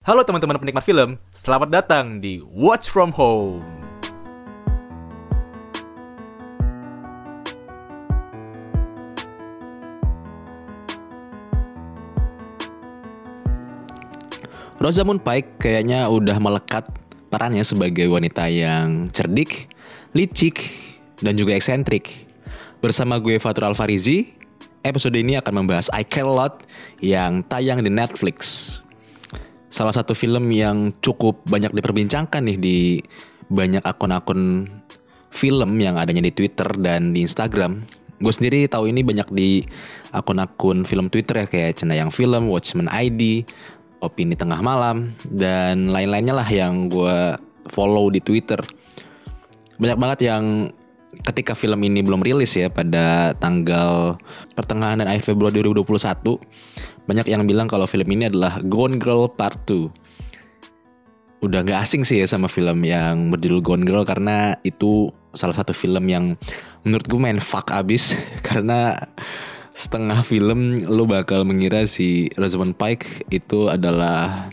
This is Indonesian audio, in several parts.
Halo teman-teman penikmat film, selamat datang di Watch From Home. Rosamund Pike kayaknya udah melekat perannya sebagai wanita yang cerdik, licik, dan juga eksentrik. Bersama gue Fatur Alfarizi, episode ini akan membahas I Care A Lot yang tayang di Netflix. Salah satu film yang cukup banyak diperbincangkan nih di banyak akun-akun film yang adanya di Twitter dan di Instagram. Gue sendiri tahu ini banyak di akun-akun film Twitter ya kayak Cenayang Film, Watchmen ID, Opini Tengah Malam, dan lain-lainnya lah yang gue follow di Twitter. Banyak banget yang ketika film ini belum rilis ya pada tanggal pertengahan dan akhir Februari 2021 banyak yang bilang kalau film ini adalah Gone Girl Part 2 udah gak asing sih ya sama film yang berjudul Gone Girl karena itu salah satu film yang menurut gue main fuck abis karena setengah film lo bakal mengira si Rosamund Pike itu adalah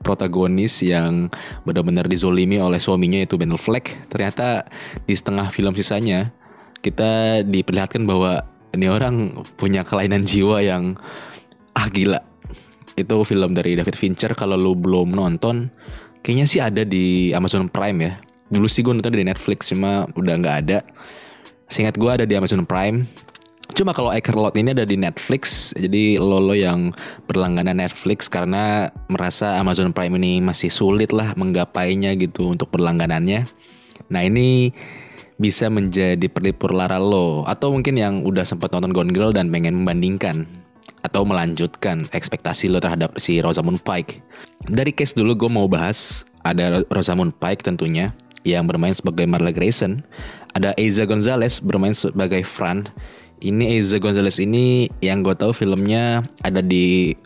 protagonis yang benar-benar dizolimi oleh suaminya yaitu Ben Affleck. Ternyata di setengah film sisanya kita diperlihatkan bahwa ini orang punya kelainan jiwa yang ah gila. Itu film dari David Fincher kalau lo belum nonton kayaknya sih ada di Amazon Prime ya. Dulu sih gue nonton di Netflix cuma udah nggak ada. Seingat gue ada di Amazon Prime. Cuma kalau Lot ini ada di Netflix, jadi lo yang berlangganan Netflix karena merasa Amazon Prime ini masih sulit lah menggapainya gitu untuk berlangganannya. Nah ini bisa menjadi perlipur lara lo atau mungkin yang udah sempat nonton Gone Girl dan pengen membandingkan atau melanjutkan ekspektasi lo terhadap si Rosamund Pike. Dari case dulu gue mau bahas ada Rosamund Pike tentunya yang bermain sebagai Marla Grayson, ada Eiza Gonzalez bermain sebagai Fran ini Eiza Gonzalez ini yang gue tahu filmnya ada di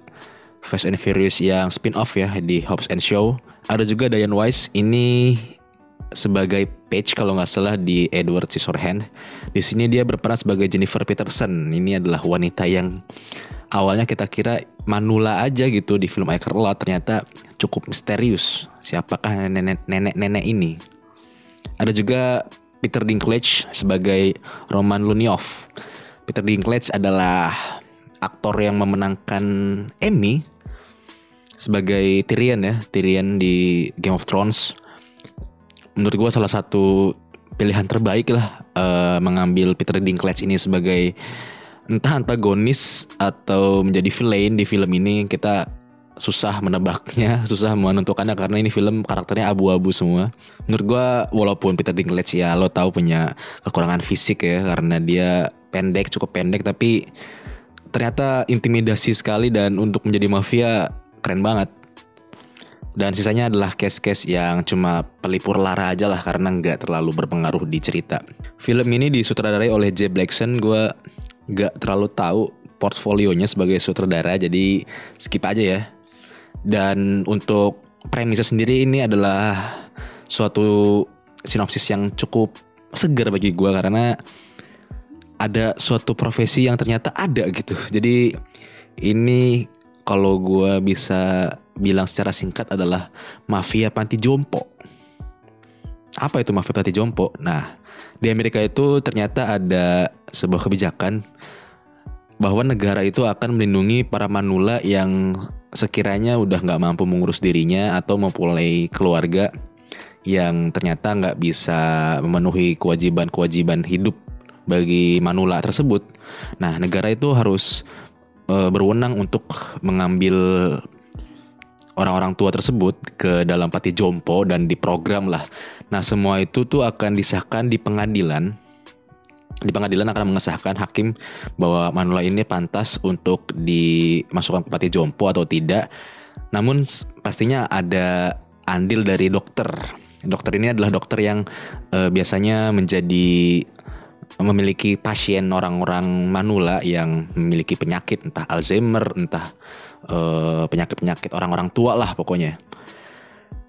Fast and Furious yang spin-off ya di Hobbs and Show. Ada juga Diane Weiss ini sebagai Paige kalau nggak salah di Edward Scissorhands. Di sini dia berperan sebagai Jennifer Peterson. Ini adalah wanita yang awalnya kita kira manula aja gitu di film I Care Lot ternyata cukup misterius. Siapakah nenek-nenek ini? Ada juga Peter Dinklage sebagai Roman Lunyov. Peter Dinklage adalah aktor yang memenangkan Emmy sebagai Tyrion ya, Tyrion di Game of Thrones. Menurut gue salah satu pilihan terbaik lah uh, mengambil Peter Dinklage ini sebagai entah antagonis atau menjadi villain di film ini kita susah menebaknya, susah menentukannya karena ini film karakternya abu-abu semua. Menurut gue walaupun Peter Dinklage ya lo tahu punya kekurangan fisik ya karena dia pendek cukup pendek tapi ternyata intimidasi sekali dan untuk menjadi mafia keren banget dan sisanya adalah case-case yang cuma pelipur lara aja lah karena nggak terlalu berpengaruh di cerita. Film ini disutradarai oleh Jay Blackson, gue nggak terlalu tahu portfolionya sebagai sutradara jadi skip aja ya. Dan untuk premisnya sendiri ini adalah suatu sinopsis yang cukup segar bagi gue karena ada suatu profesi yang ternyata ada gitu. Jadi ini kalau gue bisa bilang secara singkat adalah mafia panti jompo. Apa itu mafia panti jompo? Nah, di Amerika itu ternyata ada sebuah kebijakan bahwa negara itu akan melindungi para manula yang sekiranya udah nggak mampu mengurus dirinya atau mempunyai keluarga yang ternyata nggak bisa memenuhi kewajiban-kewajiban hidup bagi manula tersebut. Nah, negara itu harus e, berwenang untuk mengambil orang-orang tua tersebut ke dalam pati jompo dan diprogram lah. Nah, semua itu tuh akan disahkan di pengadilan. Di pengadilan akan mengesahkan hakim bahwa manula ini pantas untuk dimasukkan ke pati jompo atau tidak. Namun pastinya ada andil dari dokter. Dokter ini adalah dokter yang e, biasanya menjadi memiliki pasien orang-orang manula yang memiliki penyakit entah Alzheimer, entah penyakit penyakit-penyakit orang-orang tua lah pokoknya.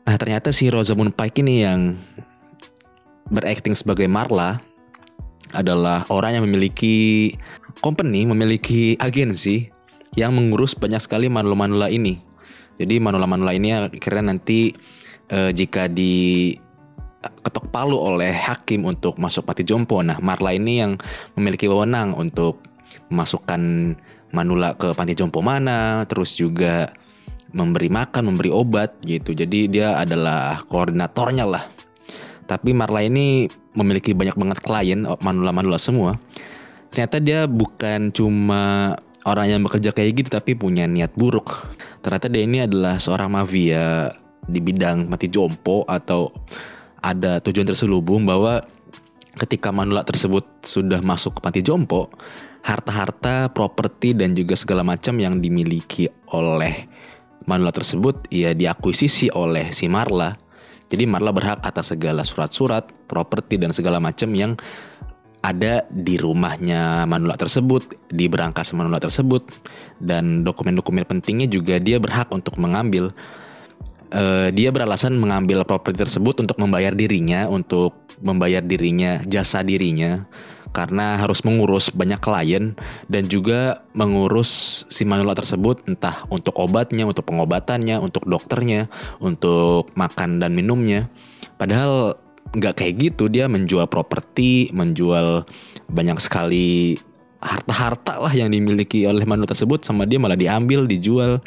Nah ternyata si Rosamund Pike ini yang berakting sebagai Marla adalah orang yang memiliki company, memiliki agensi yang mengurus banyak sekali manula-manula ini. Jadi manula-manula ini akhirnya nanti eh, jika di ketok palu oleh hakim untuk masuk pati jompo. Nah, Marla ini yang memiliki wewenang untuk memasukkan manula ke panti jompo mana, terus juga memberi makan, memberi obat gitu. Jadi dia adalah koordinatornya lah. Tapi Marla ini memiliki banyak banget klien, manula-manula semua. Ternyata dia bukan cuma orang yang bekerja kayak gitu tapi punya niat buruk. Ternyata dia ini adalah seorang mafia di bidang mati jompo atau ada tujuan terselubung bahwa ketika manula tersebut sudah masuk ke panti jompo, harta-harta, properti dan juga segala macam yang dimiliki oleh manula tersebut ya diakuisisi oleh si Marla. Jadi Marla berhak atas segala surat-surat, properti dan segala macam yang ada di rumahnya Manula tersebut, di berangkas Manula tersebut, dan dokumen-dokumen pentingnya juga dia berhak untuk mengambil uh, dia beralasan mengambil properti tersebut untuk membayar dirinya, untuk membayar dirinya, jasa dirinya karena harus mengurus banyak klien dan juga mengurus si manula tersebut entah untuk obatnya, untuk pengobatannya, untuk dokternya, untuk makan dan minumnya. Padahal nggak kayak gitu dia menjual properti, menjual banyak sekali harta-harta lah yang dimiliki oleh manusia tersebut sama dia malah diambil dijual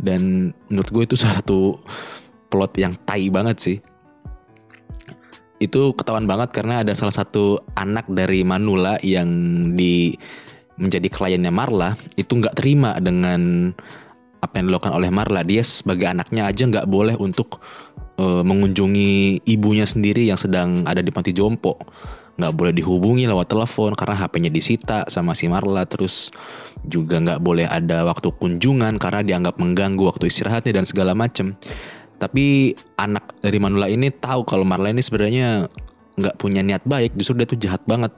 dan menurut gue itu salah satu plot yang tai banget sih itu ketahuan banget karena ada salah satu anak dari Manula yang di menjadi kliennya Marla itu nggak terima dengan apa yang dilakukan oleh Marla. Dia sebagai anaknya aja nggak boleh untuk uh, mengunjungi ibunya sendiri yang sedang ada di panti jompo. Nggak boleh dihubungi lewat telepon karena HP-nya disita sama si Marla. Terus juga nggak boleh ada waktu kunjungan karena dianggap mengganggu waktu istirahatnya dan segala macem tapi anak dari Manula ini tahu kalau Marla ini sebenarnya nggak punya niat baik. Justru dia tuh jahat banget.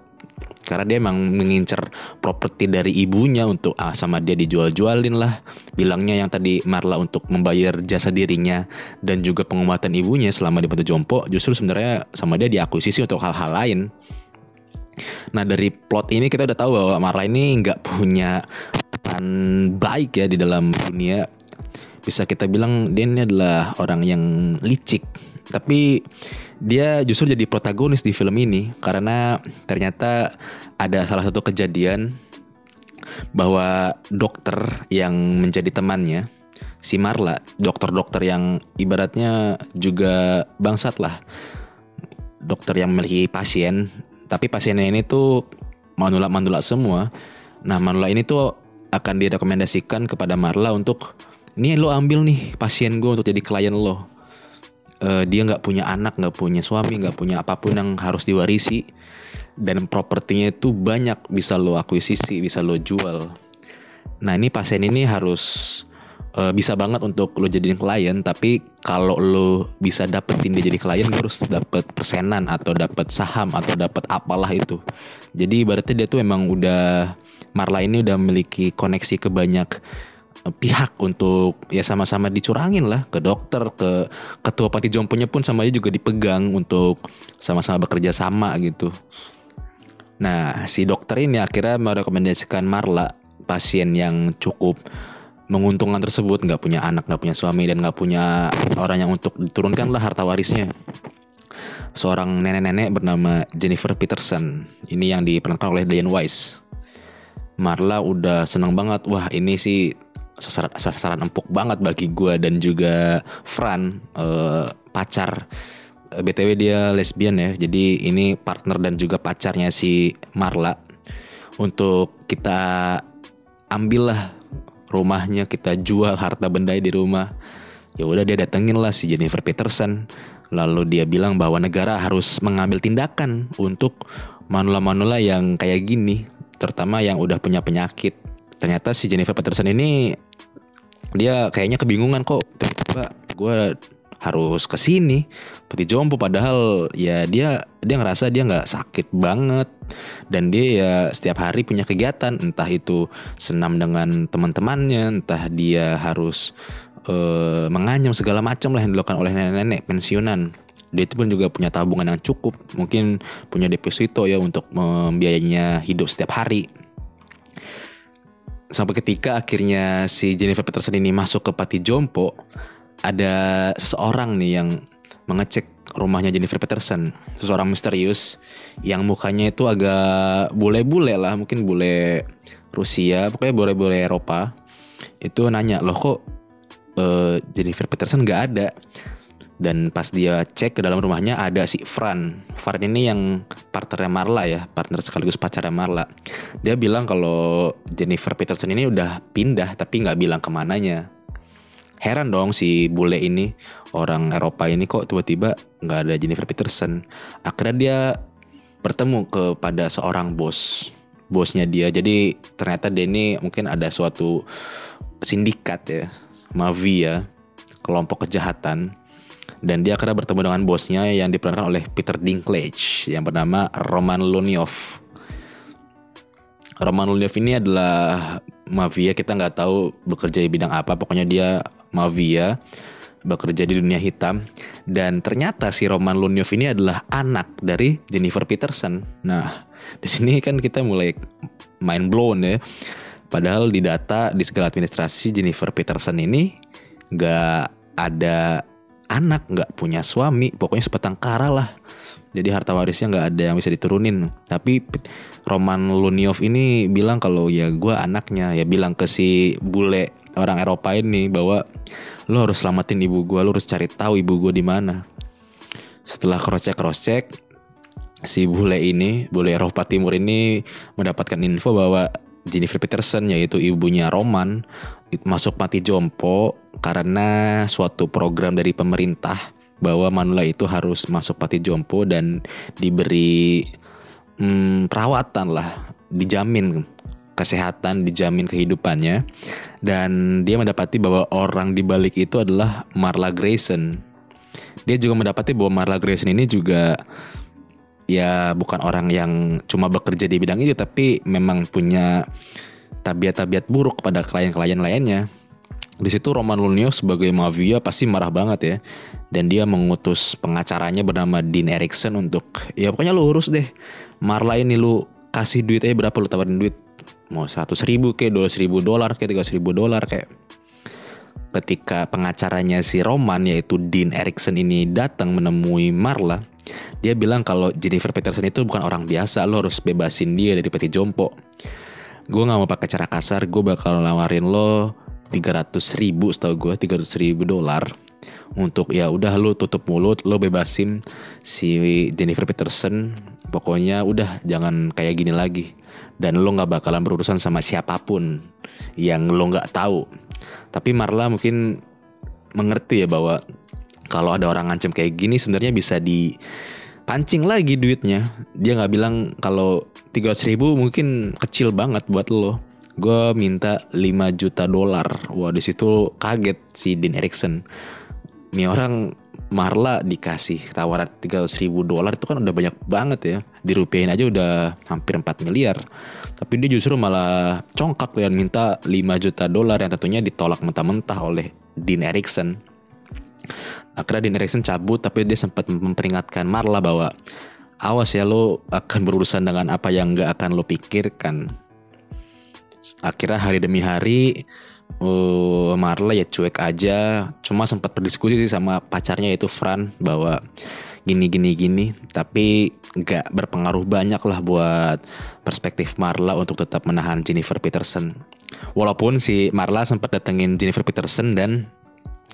Karena dia emang mengincar properti dari ibunya untuk ah sama dia dijual-jualin lah. Bilangnya yang tadi Marla untuk membayar jasa dirinya dan juga pengobatan ibunya selama di Batu Jompo justru sebenarnya sama dia diakuisisi untuk hal-hal lain. Nah dari plot ini kita udah tahu bahwa Marla ini nggak punya peran baik ya di dalam dunia bisa kita bilang dia ini adalah orang yang licik tapi dia justru jadi protagonis di film ini karena ternyata ada salah satu kejadian bahwa dokter yang menjadi temannya si Marla, dokter-dokter yang ibaratnya juga bangsat lah. Dokter yang memiliki pasien, tapi pasiennya ini tuh manula-manula semua. Nah, manula ini tuh akan direkomendasikan kepada Marla untuk nih lo ambil nih pasien gue untuk jadi klien lo. Uh, dia nggak punya anak nggak punya suami nggak punya apa pun yang harus diwarisi. Dan propertinya itu banyak bisa lo akuisisi bisa lo jual. Nah ini pasien ini harus uh, bisa banget untuk lo jadiin klien tapi kalau lo bisa dapetin dia jadi klien lo harus dapet persenan atau dapet saham atau dapet apalah itu. Jadi berarti dia tuh emang udah Marla ini udah memiliki koneksi ke banyak pihak untuk ya sama-sama dicurangin lah ke dokter ke ketua panti jomponya pun sama dia juga dipegang untuk sama-sama bekerja sama gitu. Nah si dokter ini akhirnya merekomendasikan Marla pasien yang cukup menguntungkan tersebut nggak punya anak nggak punya suami dan nggak punya orang yang untuk diturunkan lah harta warisnya seorang nenek-nenek bernama Jennifer Peterson ini yang diperankan oleh Diane Weiss Marla udah seneng banget wah ini sih sasaran, sasaran empuk banget bagi gue dan juga Fran uh, pacar. Eh, btw dia lesbian ya jadi ini partner dan juga pacarnya si Marla. Untuk kita ambillah rumahnya kita jual harta benda di rumah. Ya udah dia datengin lah si Jennifer Peterson. Lalu dia bilang bahwa negara harus mengambil tindakan untuk manula-manula yang kayak gini terutama yang udah punya penyakit ternyata si Jennifer Peterson ini dia kayaknya kebingungan kok. Tiba-tiba gue harus ke sini peti jompo padahal ya dia dia ngerasa dia nggak sakit banget. Dan dia ya setiap hari punya kegiatan entah itu senam dengan teman-temannya entah dia harus uh, menganyam segala macam lah yang dilakukan oleh nenek-nenek pensiunan. Dia itu pun juga punya tabungan yang cukup mungkin punya deposito ya untuk membiayainya hidup setiap hari sampai ketika akhirnya si Jennifer Peterson ini masuk ke Pati Jompo, ada seseorang nih yang mengecek rumahnya Jennifer Peterson, seseorang misterius yang mukanya itu agak bule-bule lah, mungkin bule Rusia, pokoknya bule-bule Eropa. Itu nanya, loh kok uh, Jennifer Peterson nggak ada? Dan pas dia cek ke dalam rumahnya ada si Fran. Fran ini yang partnernya Marla ya, partner sekaligus pacarnya Marla. Dia bilang kalau Jennifer Peterson ini udah pindah tapi nggak bilang ke mananya. Heran dong si bule ini orang Eropa ini kok tiba-tiba nggak ada Jennifer Peterson. Akhirnya dia bertemu kepada seorang bos, bosnya dia. Jadi ternyata dia ini mungkin ada suatu sindikat ya, mafia, kelompok kejahatan dan dia akhirnya bertemu dengan bosnya yang diperankan oleh Peter Dinklage yang bernama Roman Luniov. Roman Luniov ini adalah mafia kita nggak tahu bekerja di bidang apa pokoknya dia mafia bekerja di dunia hitam dan ternyata si Roman Luniov ini adalah anak dari Jennifer Peterson. Nah di sini kan kita mulai mind blown ya. Padahal di data di segala administrasi Jennifer Peterson ini nggak ada anak, nggak punya suami, pokoknya sepetang kara lah. Jadi harta warisnya nggak ada yang bisa diturunin. Tapi Roman Luniov ini bilang kalau ya gue anaknya, ya bilang ke si bule orang Eropa ini bahwa lo harus selamatin ibu gue, lo harus cari tahu ibu gue di mana. Setelah cross check cross check, si bule ini, bule Eropa Timur ini mendapatkan info bahwa Jennifer Peterson yaitu ibunya Roman masuk mati jompo karena suatu program dari pemerintah bahwa Manula itu harus masuk pati jompo dan diberi hmm, perawatan lah, dijamin kesehatan, dijamin kehidupannya dan dia mendapati bahwa orang di balik itu adalah Marla Grayson. Dia juga mendapati bahwa Marla Grayson ini juga ya bukan orang yang cuma bekerja di bidang itu tapi memang punya tabiat-tabiat buruk pada klien-klien lainnya. Di situ Roman Lunio sebagai mafia pasti marah banget ya. Dan dia mengutus pengacaranya bernama Dean Erickson untuk ya pokoknya lu urus deh. Marla ini lu kasih duit aja berapa lu tawarin duit. Mau 100 ribu kayak 200 ribu dolar kayak 300 ribu dolar kayak. Ketika pengacaranya si Roman yaitu Dean Erickson ini datang menemui Marla. Dia bilang kalau Jennifer Peterson itu bukan orang biasa. Lo harus bebasin dia dari peti jompo. Gue gak mau pakai cara kasar. Gue bakal nawarin lo 300 ribu setahu gue 300 ribu dolar untuk ya udah lu tutup mulut lo bebasin si Jennifer Peterson pokoknya udah jangan kayak gini lagi dan lo nggak bakalan berurusan sama siapa pun yang lo nggak tahu tapi Marla mungkin mengerti ya bahwa kalau ada orang ngancem kayak gini sebenarnya bisa dipancing lagi duitnya. Dia nggak bilang kalau 300 ribu mungkin kecil banget buat lo. Gue minta 5 juta dolar. Wah di situ kaget si Dean Erickson. Ini orang Marla dikasih tawaran 300 ribu dolar itu kan udah banyak banget ya. Dirupiahin aja udah hampir 4 miliar. Tapi dia justru malah congkak dan minta 5 juta dolar yang tentunya ditolak mentah-mentah oleh Dean Erickson akhirnya Dean Erickson cabut tapi dia sempat memperingatkan Marla bahwa awas ya lo akan berurusan dengan apa yang gak akan lo pikirkan. Akhirnya hari demi hari uh, Marla ya cuek aja. Cuma sempat berdiskusi sih sama pacarnya yaitu Fran bahwa gini gini gini. Tapi nggak berpengaruh banyak lah buat perspektif Marla untuk tetap menahan Jennifer Peterson. Walaupun si Marla sempat datengin Jennifer Peterson dan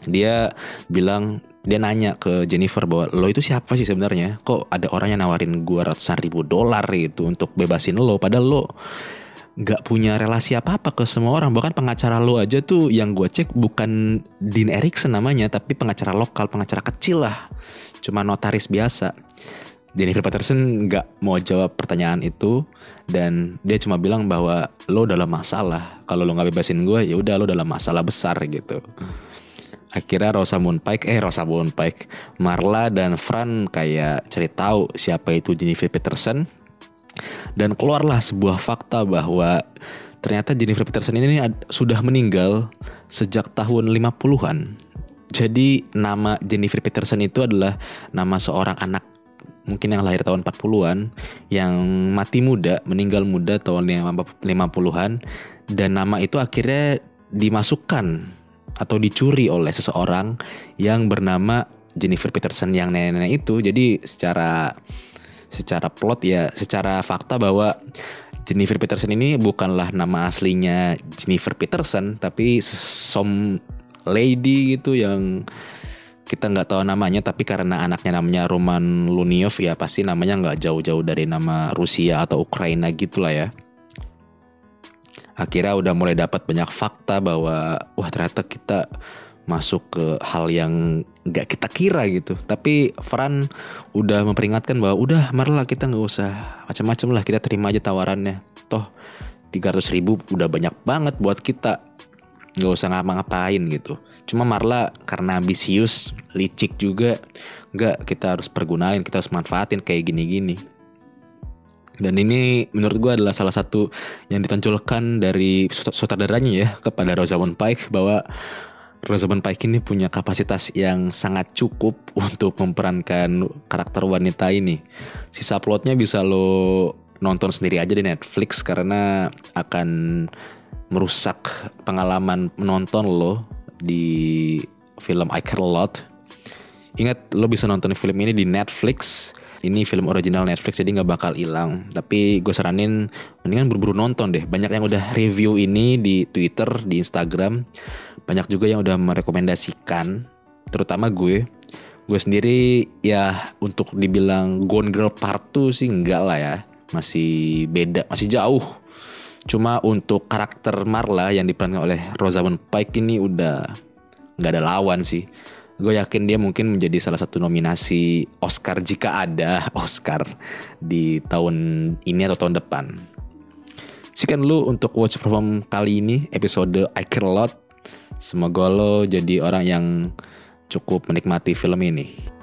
dia bilang dia nanya ke Jennifer bahwa lo itu siapa sih sebenarnya? Kok ada orang yang nawarin gua ratusan ribu dolar itu untuk bebasin lo? Padahal lo nggak punya relasi apa-apa ke semua orang. Bahkan pengacara lo aja tuh yang gue cek bukan Dean Erickson namanya tapi pengacara lokal pengacara kecil lah. Cuma notaris biasa. Jennifer Patterson nggak mau jawab pertanyaan itu dan dia cuma bilang bahwa lo dalam masalah. Kalau lo nggak bebasin gue ya udah lo dalam masalah besar gitu akhirnya Rosamund Pike eh Rosamund Pike Marla dan Fran kayak cari tahu siapa itu Jennifer Peterson dan keluarlah sebuah fakta bahwa ternyata Jennifer Peterson ini sudah meninggal sejak tahun 50-an. Jadi nama Jennifer Peterson itu adalah nama seorang anak mungkin yang lahir tahun 40-an yang mati muda, meninggal muda tahun 50-an dan nama itu akhirnya dimasukkan atau dicuri oleh seseorang yang bernama Jennifer Peterson yang nenek-nenek itu. Jadi secara secara plot ya, secara fakta bahwa Jennifer Peterson ini bukanlah nama aslinya Jennifer Peterson, tapi some lady gitu yang kita nggak tahu namanya tapi karena anaknya namanya Roman Luniov ya pasti namanya nggak jauh-jauh dari nama Rusia atau Ukraina gitulah ya akhirnya udah mulai dapat banyak fakta bahwa wah ternyata kita masuk ke hal yang nggak kita kira gitu. Tapi Fran udah memperingatkan bahwa udah marilah kita nggak usah macam-macam lah kita terima aja tawarannya. Toh 300 ribu udah banyak banget buat kita. Nggak usah ngapa-ngapain gitu. Cuma Marla karena ambisius licik juga nggak kita harus pergunain kita harus manfaatin kayak gini-gini dan ini menurut gue adalah salah satu yang ditonjolkan dari sutradaranya ya kepada Rosamund Pike bahwa Rosamund Pike ini punya kapasitas yang sangat cukup untuk memerankan karakter wanita ini. Sisa plotnya bisa lo nonton sendiri aja di Netflix karena akan merusak pengalaman menonton lo di film I Care A Lot. Ingat lo bisa nonton film ini di Netflix. Ini film original Netflix jadi nggak bakal hilang. Tapi gue saranin mendingan buru-buru nonton deh. Banyak yang udah review ini di Twitter, di Instagram. Banyak juga yang udah merekomendasikan. Terutama gue. Gue sendiri ya untuk dibilang Gone Girl Part 2 sih enggak lah ya. Masih beda, masih jauh. Cuma untuk karakter Marla yang diperankan oleh Rosamund Pike ini udah nggak ada lawan sih gue yakin dia mungkin menjadi salah satu nominasi Oscar jika ada Oscar di tahun ini atau tahun depan. Sekian lu untuk Watch Perform kali ini episode I Care Lot. Semoga lo jadi orang yang cukup menikmati film ini.